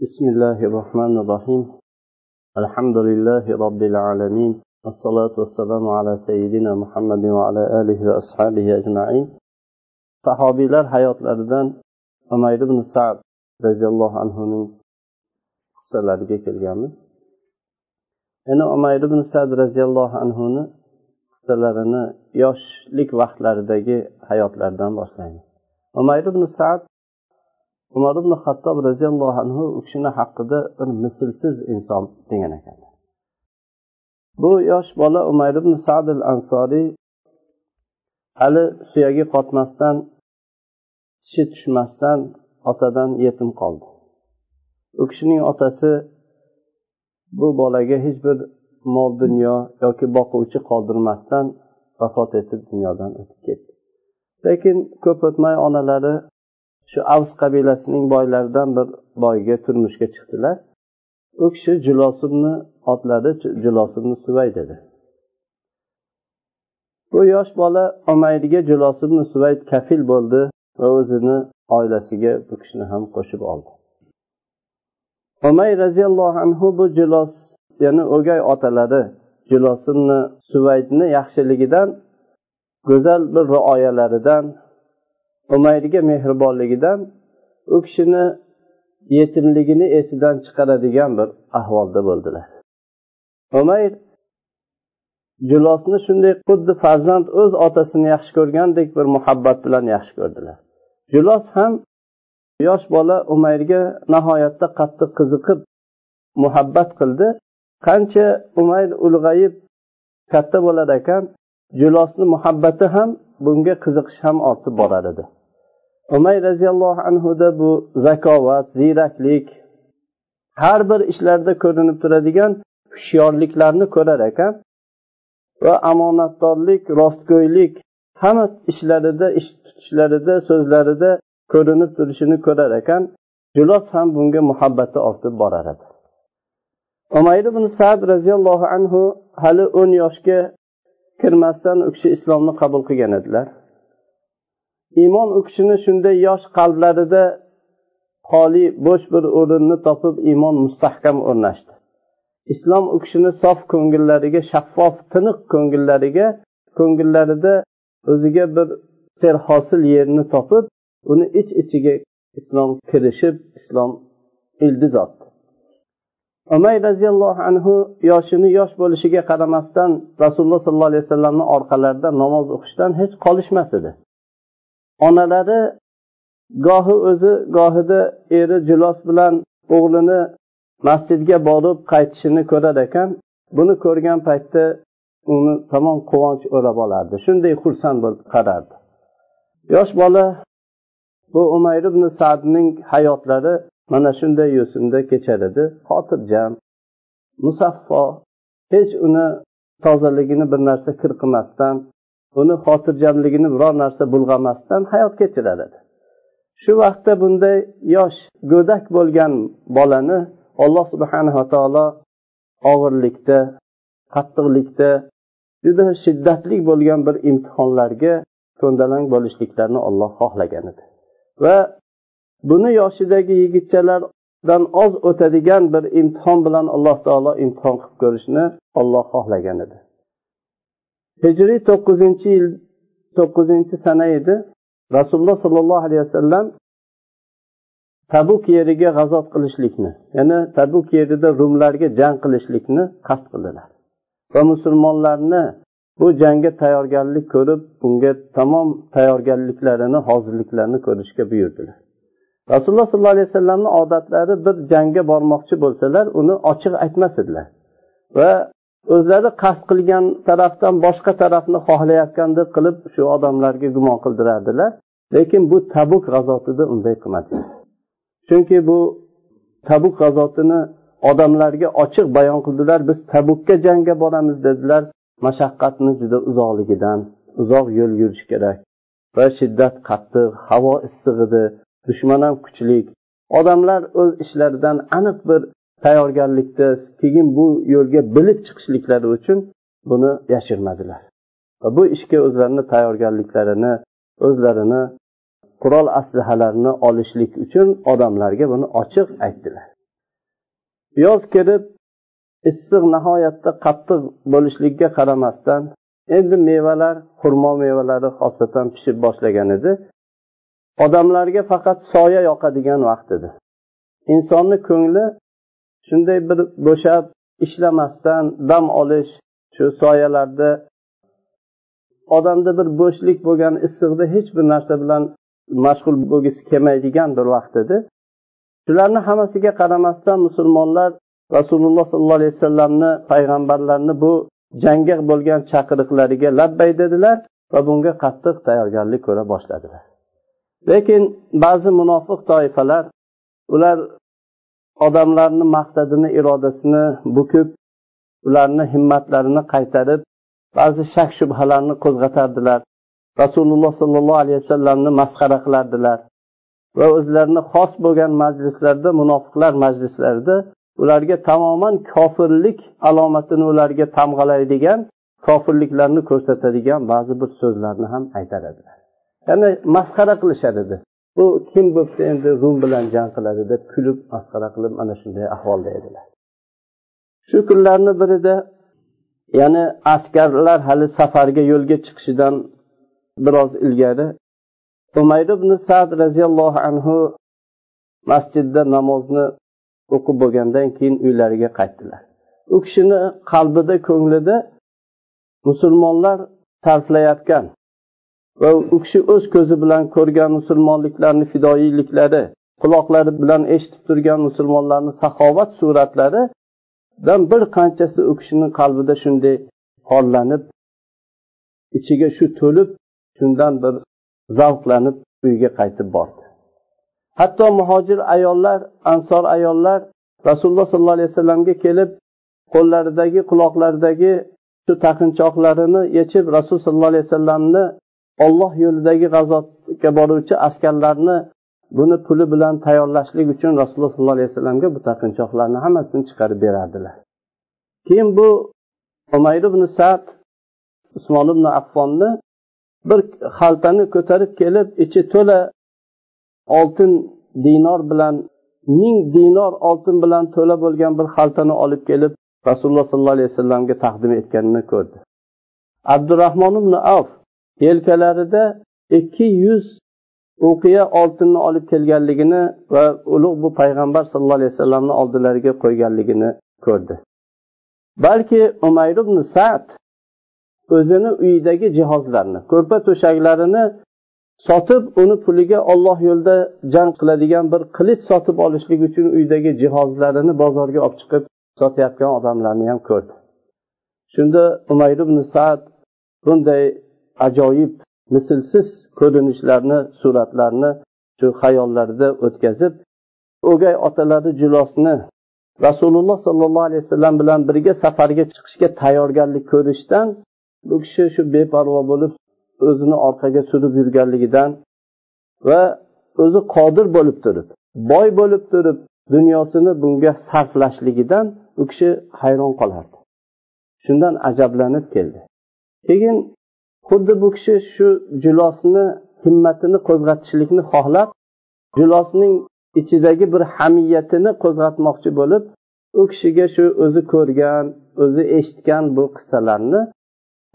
بسم الله الرحمن الرحيم الحمد لله رب العالمين الصلاة والسلام على سيدنا محمد وعلى آله وأصحابه أجمعين sahobiylar hayotlaridan umayr ibn sad roziyallohu anhuning qissalariga kelganmiz yana umayr ibn sad roziyallohu anhuni qissalarini yoshlik vaqtlaridagi hayotlaridan boshlaymiz umayr ibn sad umar ibn hattob roziyallohu anhu u kishini haqida bir mislsiz inson degan ekanlar bu yosh bola umayr ibn sad al ansoriy hali suyagi qotmasdan tishi tushmasdan otadan yetim qoldi. U kishining otasi bu bolaga hech bir mol dunyo yoki boquvchi qoldirmasdan vafot etib dunyodan o'tib ketdi. Lekin ko'p o'tmay onalari shu avs qabilasining boylaridan bir boyga turmushga chiqdilar. U kishi julosimni otladi julosimni suvay dedi. Bu yosh bola omaydiga julosimni suvayd kafil bo'ldi va o'zini oilasiga bu kishini ham qo'shib oldi. Umay roziyallohu anhu bu julos ya'ni o'gay otalari julosimni suvaydni yaxshiligidan go'zal bir rioyalaridan umayrga mehribonligidan u kishini yetimligini esidan chiqaradigan bir ahvolda bo'ldilar. Umayr julosni shunday xuddi farzand o'z otasini yaxshi ko'rgandek bir muhabbat bilan yaxshi ko'rdilar. Julos ham yosh bola umayrga nihoyatda qattiq qiziqib muhabbat qildi. Qancha umayr ulg'ayib katta bo'lar ekan julosni muhabbati ham bunga qiziqish ham ortib borar edi umay roziyallohu anhuda bu zakovat ziyraklik har bir ishlarda ko'rinib turadigan hushyorliklarni ko'rar ekan va omonatdorlik rostgo'ylik hamma ishlarida ish tutishlarida so'zlarida ko'rinib turishini ko'rar ekan julos ham bunga muhabbati ortib borar edi. Umayr ibn sad roziyallohu anhu hali o'n yoshga kirmasdan u kishi islomni qabul qilgan edilar. Iymon u kishini shunday yosh qalblarida xoli bo'sh bir o'rinni topib iymon mustahkam o'rnashdi. Islom u kishini sof ko'ngillariga shaffof tiniq ko'ngillariga ko'ngillarida o'ziga bir serhosil yerni topib uni ich iç ichiga islom kirishib islom ildiz otdi. Umay roziyallohu anhu yoshini yosh bo'lishiga qaramasdan rasululloh sollallohu alayhi vasallamni orqalarida namoz o'qishdan hech qolishmas edi. Onalari gohi o'zi gohida eri jilos bilan o'g'lini masjidga borib qaytishini ko'rar ekan. Buni ko'rgan paytda uni tamom quvonch o'rab olardi. Shunday xursand bo'lib qarardi. Yosh bola bu umayr ibn sadning hayotlari mana shunday yo'sinda kechar edi. Xotirjam musaffo hech uni tozaligini bir narsa kir qilmasdan uni xotirjamligini biror narsa bulg'amasdan hayot kechiradi shu vaqtda bunday yosh go'dak bo'lgan bolani alloh subhanava taolo og'irlikda qattiqlikda juda shiddatli bo'lgan bir imtihonlarga ko'ndalang bo'lishliklarini olloh xohlagan edi. Va buni yoshidagi yigitchalardan oz o'tadigan bir imtihon bilan alloh taolo imtihon qilib ko'rishni olloh xohlagan edi. Hijriy to'qqizinchi yil to'qqizinchi sana edi. Rasululloh sollallohu alayhi vasallam tabuk yeriga g'azot qilishlikni ya'ni tabuk yerida rumlarga jang qilishlikni qasd qildilar. Va musulmonlarni bu jangga tayyorgarlik ko'rib bunga tamom tayyorgarliklarini hozirliklarini ko'rishga buyurdilar. Rasululloh sollallohu alayhi vasallamni odatlari bir jangga bormoqchi bo'lsalar uni ochiq aytmas edilar. Va o'zlari qasd qilgan tarafdan boshqa tarafni xohlayotgandek qilib shu odamlarga gumon qildirardilar. Lekin bu tabuk g'azotida unday qilmadilar chunki bu tabuk g'azotini odamlarga ochiq bayon qildilar. Biz tabukka jangga boramiz dedilar. Mashaqqatni juda uzoqligidan uzoq yo'l yurish kerak va shiddat qattiq havo issiq edi dushman ham kuchli odamlar o'z ishlaridan aniq bir tayyorgarlikda keyin bu yo'lga bilib chiqishliklari uchun buni yashirmadilar. Va bu ishga o'zlarini tayyorgarliklarini o'zlarini qurol aslahalarini olishlik uchun odamlarga buni ochiq aytdilar. Yoz kelib issiq nihoyatda qattiq bo'lishligiga qaramasdan endi mevalar xurmo mevalari xosatan pishib boshlagan edi. Odamlarga faqat soya yoqadigan vaqt edi. Insonni ko'ngli shunday bir bo'shab ishlamasdan dam olish shu soyalarda odamda bir bo'shlik bo'lgan issiqda hech bir narsa bilan mashg'ul bo'lgisi kelmaydigan bir vaqt edi. Shularni hammasiga qaramasdan musulmonlar rasululloh sollallohu alayhi vasallamni payg'ambarlarni bu jangga bo'lgan chaqiriqlariga labbay dedilar va bunga qattiq tayyorgarlik ko'ra boshladilar. Lekin ba'zi munofiq toifalar ular odamlarni maqsadini irodasini bukib ularni himmatlarini qaytarib ba'zi shak shubhalarni qo'zg'atardilar. Rasululloh sollallohu alayhi vasallamni masxara qilardilar. Va o'zlarini xos bo'lgan majlislarda munofiqlar majlislarida ularga tamoman kofirlik alomatini ularga tamg'alaydigan kofirliklarni ko'rsatadigan ba'zi bir so'zlarni ham aytar edilar ya'ni masxara qilishar edi. Bu kim bo'lsa endi rum bilan jang qiladi deb kulib masxara qilib mana shunday ahvolda edilar. Shu kunlarni birida ya'ni askarlar hali safarga yo'lga chiqishidan biroz ilgari umayr ibn sad roziyallohu anhu masjidda namozni o'qib bo'lgandan keyin uylariga qaytdilar. U kishini qalbida ko'nglida musulmonlar sarflayotgan va u kishi o'z ko'zi bilan ko'rgan musulmonliklarni fidoyiliklari quloqlari bilan eshitib turgan musulmonlarni saxovat suratlaridan bir qanchasi u kishini qalbida shunday hollanib ichiga shu to'lib shundan bir zavqlanib uyiga qaytib bordi. Hatto muhojir ayollar ansor ayollar rasululloh sollallohu alayhi vasallamga kelib qo'llaridagi quloqlaridagi shu taqinchoqlarini yechib rasul sollallohu alayhi vasallamni olloh yo'lidagi g'azotga boruvchi askarlarni buni puli bilan tayyorlashlik uchun rasululloh sollallohu alayhi vasallamga bu taqinchoqlarni hammasini chiqarib berardilar. Keyin bu umayr ibn sad usmon ibn affonni bir xaltani ko'tarib kelib ichi to'la oltin dinor bilan ming dinor oltin bilan to'la bo'lgan bir xaltani olib kelib rasululloh sollallohu alayhi vasallamga taqdim etganini ko'rdi. Abdurahmon ibn avf yelkalarida ikki yuz o'qiya oltinni olib kelganligini va ulug' bu payg'ambar sallallohu alayhi vasallamni oldilariga qo'yganligini ko'rdi. Balki umayr ibn sad o'zini uyidagi jihozlarni ko'rpa to'shaklarini sotib uni puliga olloh yo'lida jang qiladigan bir qilich sotib olishlik uchun uydagi jihozlarini bozorga olib chiqib sotayotgan odamlarni ham ko'rdi. Shunda umayr ibn sad bunday ajoyib mislsiz ko'rinishlarni suratlarni shu xayollarida o'tkazib o'gay otalari julosni rasululloh sollallohu alayhi vasallam bilan birga safarga chiqishga tayyorgarlik ko'rishdan bu kishi shu beparvo bo'lib o'zini orqaga surib yurganligidan va o'zi qodir bo'lib turib boy bo'lib turib dunyosini bunga sarflashligidan u kishi hayron qolardi. Shundan ajablanib keldi. Keyin xuddi bu kishi shu julosni himmatini qo'zg'atishlikni xohlab julosning ichidagi bir hamiyatini qo'zg'atmoqchi bo'lib u kishiga shu o'zi ko'rgan o'zi eshitgan bu qissalarni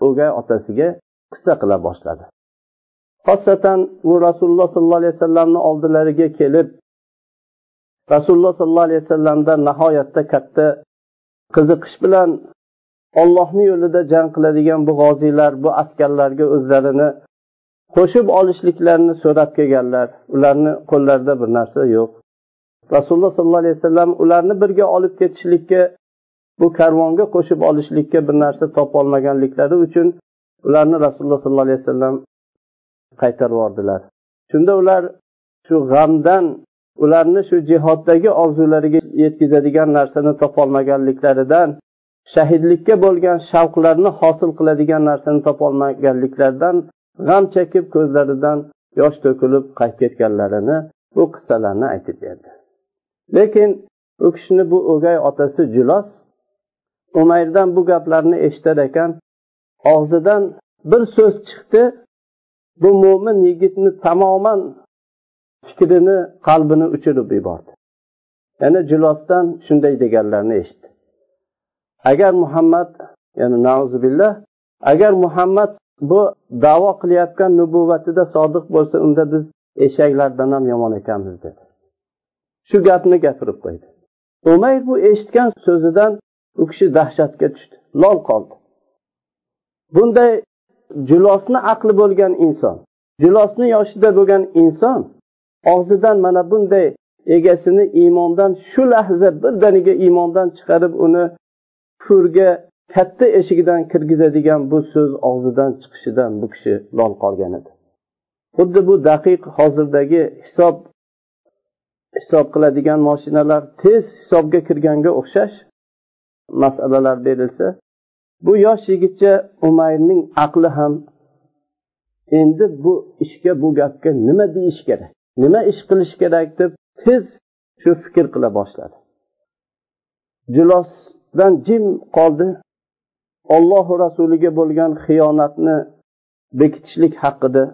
o'gay otasiga qissa qila boshladi. Xosatan u rasululloh sollallohu alayhi vasallamni oldilariga kelib rasululloh sollallohu alayhi vasallamdan nihoyatda katta qiziqish bilan ollohni yo'lida jang qiladigan bu g'oziylar bu askarlarga o'zlarini qo'shib olishliklarini so'rab kelganlar. Ularni qo'llarida bir narsa yo'q. Rasululloh sollallohu alayhi vasallam ularni birga olib ketishlikka bu karvonga qo'shib olishlikka bir narsa topolmaganliklari uchun ularni rasululloh sollallohu alayhi vasallam qaytarib yubordilar. Shunda ular shu g'amdan ularni shu jihoddagi orzulariga yetkazadigan narsani topolmaganliklaridan shahidlikka bo'lgan shavqlarni hosil qiladigan narsani topolmaganliklaridan g'am chekib ko'zlaridan yosh to'kilib qaytib ketganlarini bu qissalarni aytib berdi. Lekin u kishini bu o'gay otasi julos umayrdan bu gaplarni eshitar ekan og'zidan bir so'z chiqdi bu mo'min yigitni tamoman fikrini qalbini uchirib yubordi. Yana julosdan shunday deganlarini eshitdi. Agar muhammad ya'ni nauzubillah agar muhammad bu davo qilayotgan nubuvvatida sodiq bo'lsa unda biz eshaklardan ham yomon ekanmiz dedi. Shu gapni gapirib qo'ydi. Umayr bu eshitgan so'zidan u kishi dahshatga tushdi lol qoldi. Bunday julosni aqli bo'lgan inson julosni yoshida bo'lgan inson og'zidan mana bunday egasini iymondan shu lahza birdaniga iymondan chiqarib uni ko'rga katta eshigidan kirgizadigan bu so'z og'zidan chiqishidan bu kishi lol qolgan edi. Xuddi bu daqiq hozirdagi hisob hisob qiladigan moshinalar tez hisobga kirganga o'xshash masalalar berilsa bu yosh yigitcha umayrning aqli ham endi bu ishga bu gapga nima deyish kerak nima ish qilish kerak deb tez shu fikr qila boshladi. Dan jim qoldi. Ollohu rasuliga bo'lgan xiyonatni bekitishlik haqida.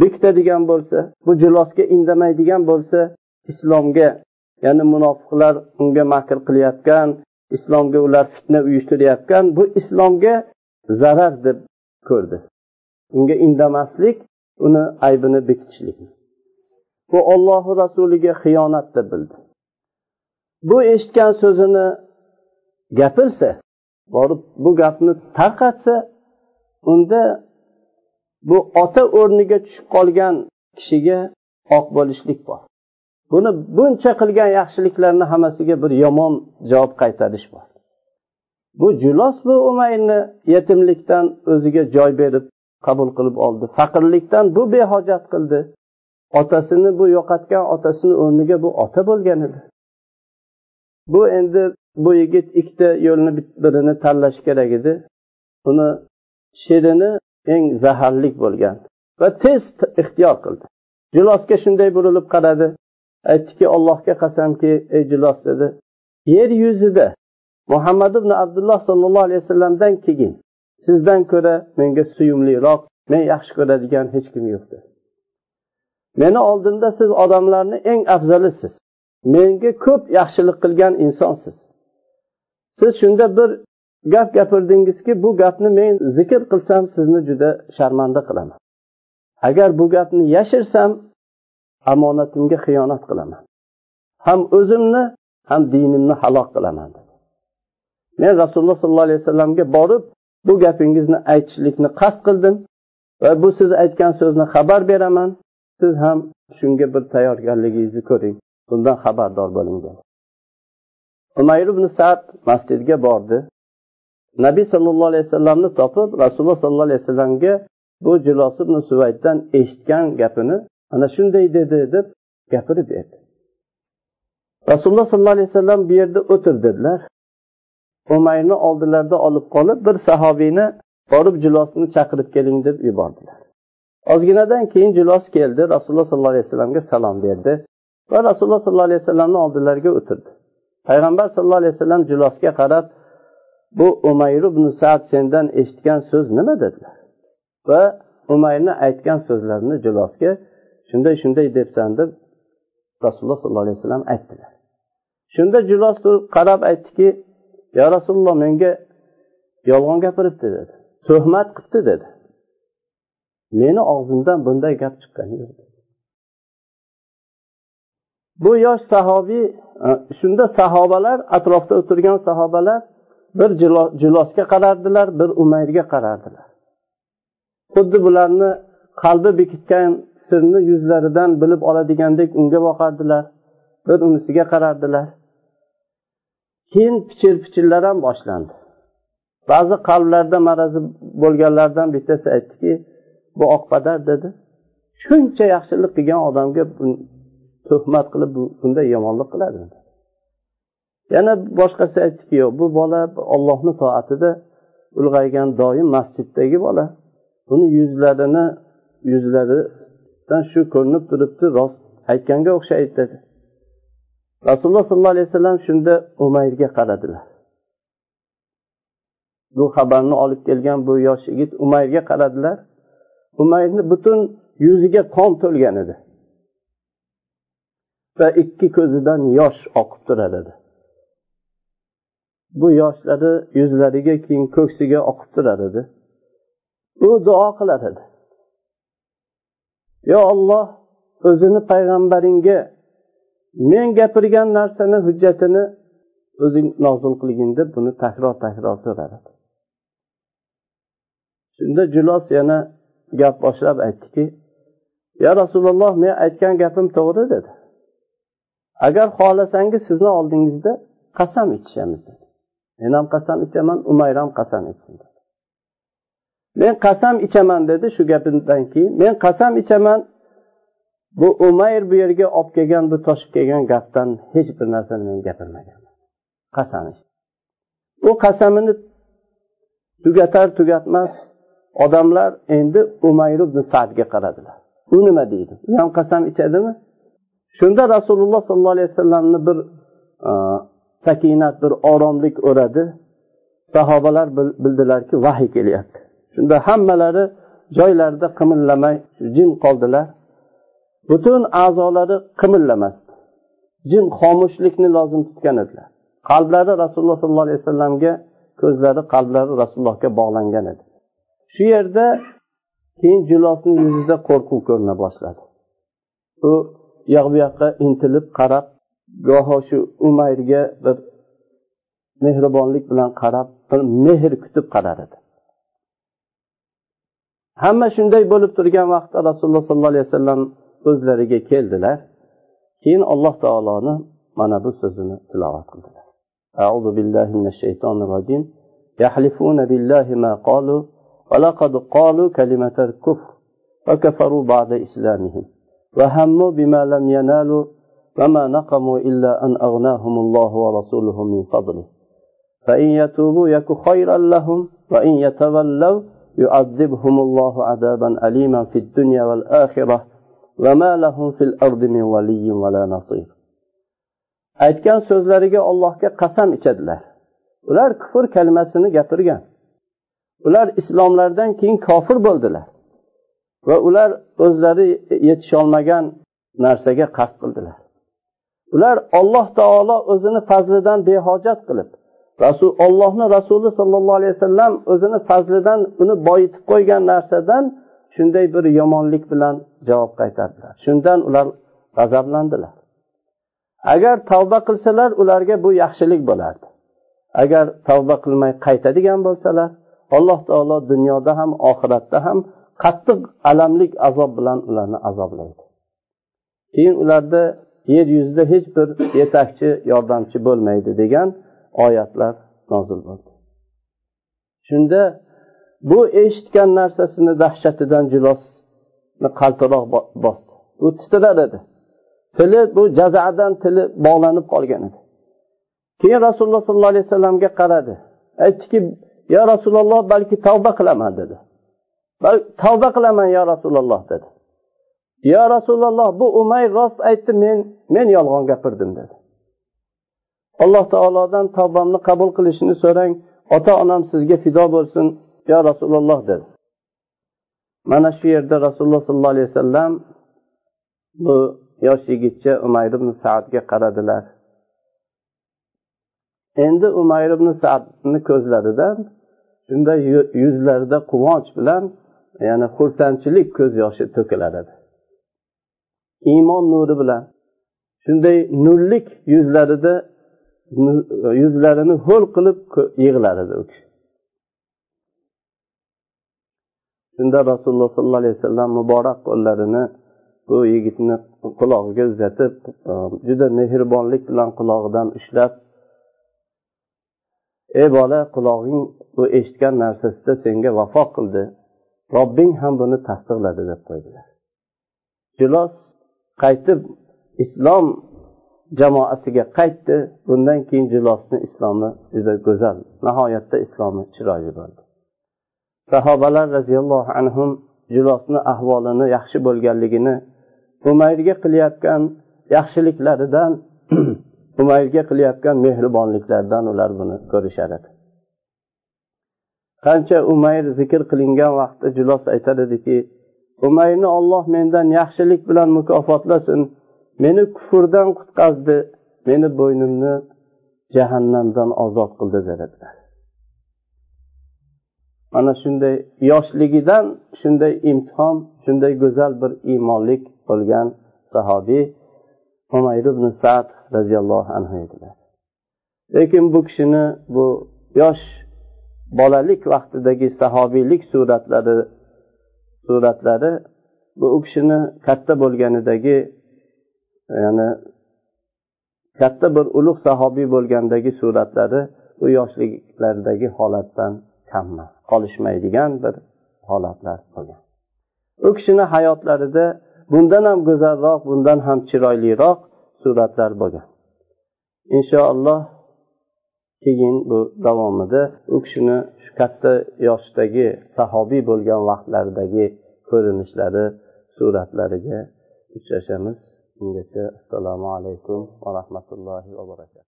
Bekitadigan bo'lsa bu jilosga indamaydigan bo'lsa islomga ya'ni munofiqlar unga makr qilayotgan islomga ular fitna uyushtirayotgan bu islomga zarar deb ko'rdi. Unga indamaslik uni aybini bekitishlik. Bu ollohu rasuliga xiyonat deb bildi. Bu eshitgan so'zini gapirsa borib bu gapni tarqatsa unda bu ota o'rniga tushib qolgan kishiga oq bo'lishlik bor. Buni buncha qilgan yaxshiliklarni hammasiga bir yomon javob qaytarish bor. Bu julos bu umayrni yetimlikdan o'ziga joy berib qabul qilib oldi. Faqirlikdan bu behojat qildi. Otasini bu yo'qotgan otasini o'rniga bu ota bo'lgan edi. Bu endi bu yigit ikkita yo'lni birini tanlash kerak edi. Uni shirini eng zaharlik bo'lgan va tez ixtiyor qildi. Jilosga shunday burilib qaradi. Aytdiki allohga qasamki ey jilos dedi. Yer yuzida muhammad ibn abdulloh sollallohu alayhi vasallamdan keyin sizdan ko'ra menga suyumliroq men yaxshi ko'radigan hech kim yo'q dedi. Meni oldimda siz odamlarni eng afzalisiz menga ko'p yaxshilik qilgan insonsiz. Siz shunda bir gap gapirdingizki bu gapni men zikr qilsam sizni juda sharmanda qilaman. Agar bu gapni yashirsam omonatimga xiyonat qilaman. Ham o'zimni ham dinimni halok qilaman. Men rasululloh sollallohu alayhi vasallamga borib bu gapingizni aytishlikni qasd qildim va bu siz aytgan so'zni xabar beraman. Siz ham shunga bir tayyorgarligingizni ko'ring. Bundan xabardor bo'lingan. Umayr ibn sad masjidga bordi. Nabiy sollallohu alayhi vasallamni topib rasululloh sollallohu alayhi vasallamga bu jilos ibn suvayddan eshitgan gapini ana shunday dedi deb gapirib berdi rasululloh sollallohu alayhi vasallam bu yerda o'tir dedilar. Umayrni oldilarida olib qolib bir sahobiyni borib jilosni chaqirib keling deb yubordilar. Ozginadan keyin jilos keldi rasululloh sollallohu alayhi vasallamga salom berdi. Va rasululloh sollallohu alayhi vasallamni oldilariga o'tirdi. Payg'ambar sallallohu alayhi vasallam jilosga qarab bu umayr ibn sad sendan eshitgan so'z nima? dedilar. Va umayrni aytgan so'zlarini jilosga shunday shunday debsan deb rasululloh sollallohu alayhi vasallam aytdilar. Shunda jilos turib qarab aytdiki yo rasululloh menga yolg'on gapiribdi dedi. Tuhmat qilibdi dedi. Meni og'zimdan bunday gap chiqqani yo'q bu yosh sahobiy e, shunda sahobalar atrofda o'tirgan sahobalar bir jilosga qarardilar bir umayrga qarardilar. Xuddi bularni qalbi bekitgan sirni yuzlaridan bilib oladigandek unga boqardilar bir unisiga qarardilar. Keyin pichir pichirlar ham boshlandi. Ba'zi qalblarda marazi bo'lganlardan bittasi aytdiki bu oqpadar dedi. Shuncha yaxshilik qilgan odamga tuhmat qilib bunday yomonlik qiladi. Yana boshqasi aytdiki yo'q bu bola ollohni toatida ulg'aygan doim masjiddagi bola. Uni yuzlarini yuzlaridan shu ko'rinib turibdi rost aytganga o'xshaydi dedi. Rasululloh sollallohu alayhi vasallam shunda umayrga qaradilar. Bu xabarni olib kelgan bu yosh yigit umayrga qaradilar. Umayrni butun yuziga qon to'lgan edi. Va ikki ko'zidan yosh oqib turar edi. Bu yoshlari yuzlariga keyin ko'ksiga oqib turar edi. U duo qilar edi. Yo olloh o'zini payg'ambaringga men gapirgan narsani hujjatini o'zing nozil qilgin deb buni takror takror so'rar edi. Shunda julos yana gap boshlab aytdiki yo rasululloh men aytgan gapim to'g'ri dedi. Agar xohlasangiz sizni oldingizda qasam ichishamiz dedi. Men ham qasam ichaman umayr ham qasam ichsin dedi. Men qasam ichaman dedi shu gapidan keyin. Men qasam ichaman bu umayr bu yerga olib kelgan bu toshib kelgan gapdan hech bir narsani men gapirmaganman qasam u qasamini tugatar tugatmas odamlar endi umayr ibn sadga qaradilar. U nima deydi? U ham qasam ichadimi? Shunda rasululloh sollallohu alayhi vasallamni bir e, sakinat bir oromlik o'radi. Sahobalar bildilarki vahiy kelyapti. Shunda hammalari joylarida qimillamay jim qoldilar. Butun a'zolari qimillamasdi jim xomushlikni lozim tutgan edilar. Qalblari rasululloh sollallohu alayhi vasallamga ko'zlari qalblari rasulullohga bog'langan edi. Shu yerda keyin jilosni yuzida qo'rquv ko'rina boshladi. U yoq bu yoqqa intilib qarab goho shu umayrga bir mehribonlik bilan qarab bir mehr kutib qarar edi hamma shunday bo'lib turgan vaqtda rasululloh sollallohu alayhi vasallam o'zlariga keldilar keyin alloh taoloni mana bu so'zini tilovat qildilar أعوذ بالله من الشيطان الرجيم يحلفون بالله ما قالوا ولقد قالوا كلمة الكفر وكفروا بعد إسلامهم وهموا بما لم ينالوا وما نقموا إلا أن أغناهم الله ورسوله من فضله فإن يتوبوا يك خيرا لهم وإن يتولوا يعذبهم الله عذابا أليما في الدنيا والآخرة وما لهم في الأرض من ولي ولا نصير aytgan so'zlariga ollohga qasam ichadilar ular kufr kalimasini gapirgan ular islomlaridan keyin kofir bo'ldilar Va ular o'zlari yetisholmagan narsaga qasd qildilar. Ular olloh taolo o'zini fazlidan behojat qilib rasul ollohni rasuli sollallohu alayhi vasallam o'zini fazlidan uni boyitib qo'ygan narsadan shunday bir yomonlik bilan javob qaytardilar. Shundan ular g'azablandilar. Agar tavba qilsalar ularga bu yaxshilik bo'lardi. Agar tavba qilmay qaytadigan bo'lsalar alloh taolo dunyoda ham oxiratda ham qattiq alamlik azob bilan ularni azoblaydi. Keyin ularda yer yuzida hech bir yetakchi yordamchi bo'lmaydi degan oyatlar nozil bo'ldi. Shunda bu eshitgan narsasini dahshatidan jilosni qaltiroq bosdi. U titrar edi. Tili bu jazadan tili bog'lanib qolgan edi. Keyin rasululloh sollallohu alayhi vasallamga qaradi. Aytdiki yo rasululloh balki tavba qilaman dedi. Tavba qilaman yo rasululloh dedi. Yo rasululloh bu umay rost aytdi men men yolg'on gapirdim dedi. Alloh taolodan tavbamni qabul qilishini so'rang ota onam sizga fido bo'lsin yo rasululloh dedi. Mana shu yerda rasululloh sollallohu alayhi vasallam bu yosh yigitcha umayr ibn saadga qaradilar. Endi umayr ibn saadni ko'zlaridan shunday yuzlarida quvonch bilan yana xursandchilik ko'z yoshi to'kilar edi iymon nuri bilan. Shunday nurlik yuzlarida yuzlarini ho'l qilib yig'lar edi u kishi. Shunda rasululloh sollallohu alayhi vasallam muborak qo'llarini bu yigitni qulog'iga uzatib e, juda mehribonlik bilan qulog'idan ushlab ey bola qulog'ing bu eshitgan narsasida senga vafo qildi. Robbing ham buni tasdiqladi deb qo'ydilar. Jilos qaytib islom jamoasiga qaytdi bundan keyin jilosni islomi juda go'zal nihoyatda islomi chiroyli bo'ldi. Sahobalar roziyallohu anhu jilosni ahvolini yaxshi bo'lganligini umayrga qilayotgan yaxshiliklaridan umayrga qilayotgan mehribonliklaridan ular buni ko'rishar edi. Qancha umayr zikr qilingan vaqtda julos aytar ediki umayrni olloh mendan yaxshilik bilan mukofotlasin. Meni kufrdan qutqazdi meni bo'ynimni jahannamdan ozod qildi dedilar. Mana shunday yoshligidan shunday imtihon shunday go'zal bir iymonlik bo'lgan sahobiy umayr ibn sad roziyallohu anhu edilar. Lekin bu kishini bu yosh bolalik vaqtidagi sahobiylik suratlari suratlari bu u kishini katta bo'lganidagi ya'ni katta bir ulug' sahobiy bo'lgandagi suratlari u yoshliklaridagi holatdan kam emas qolishmaydigan bir holatlar bo'lgan. U kishini hayotlarida bundan ham go'zalroq bundan ham chiroyliroq suratlar bo'lgan. Inshaalloh keyin bu davomida u kishini shu katta yoshdagi sahobiy bo'lgan vaqtlaridagi ko'rinishlari suratlariga uchrashamiz. Ungacha assalomu alaykum va rahmatullohi va barakatuh.